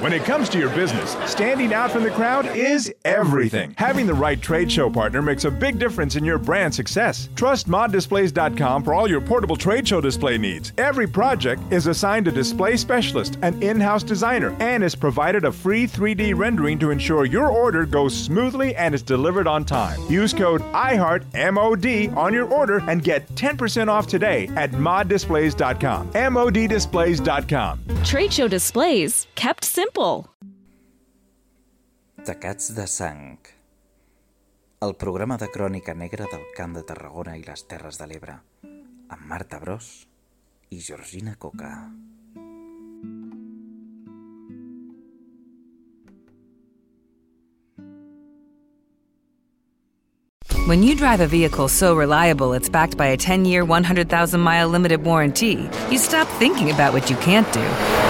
When it comes to your business, standing out from the crowd is everything. Having the right trade show partner makes a big difference in your brand success. Trust moddisplays.com for all your portable trade show display needs. Every project is assigned a display specialist, an in house designer, and is provided a free 3D rendering to ensure your order goes smoothly and is delivered on time. Use code IHEARTMOD on your order and get 10% off today at moddisplays.com. MODdisplays.com. Trade show displays kept simple. Tacats de sang. El programa de crònica negra del Camp de Tarragona i les Terres de l'Ebre, amb Marta Bros i Georgina Coca. When you drive a vehicle so reliable it's backed by a 10 year, 100,000 mile limited warranty, you stop thinking about what you can't do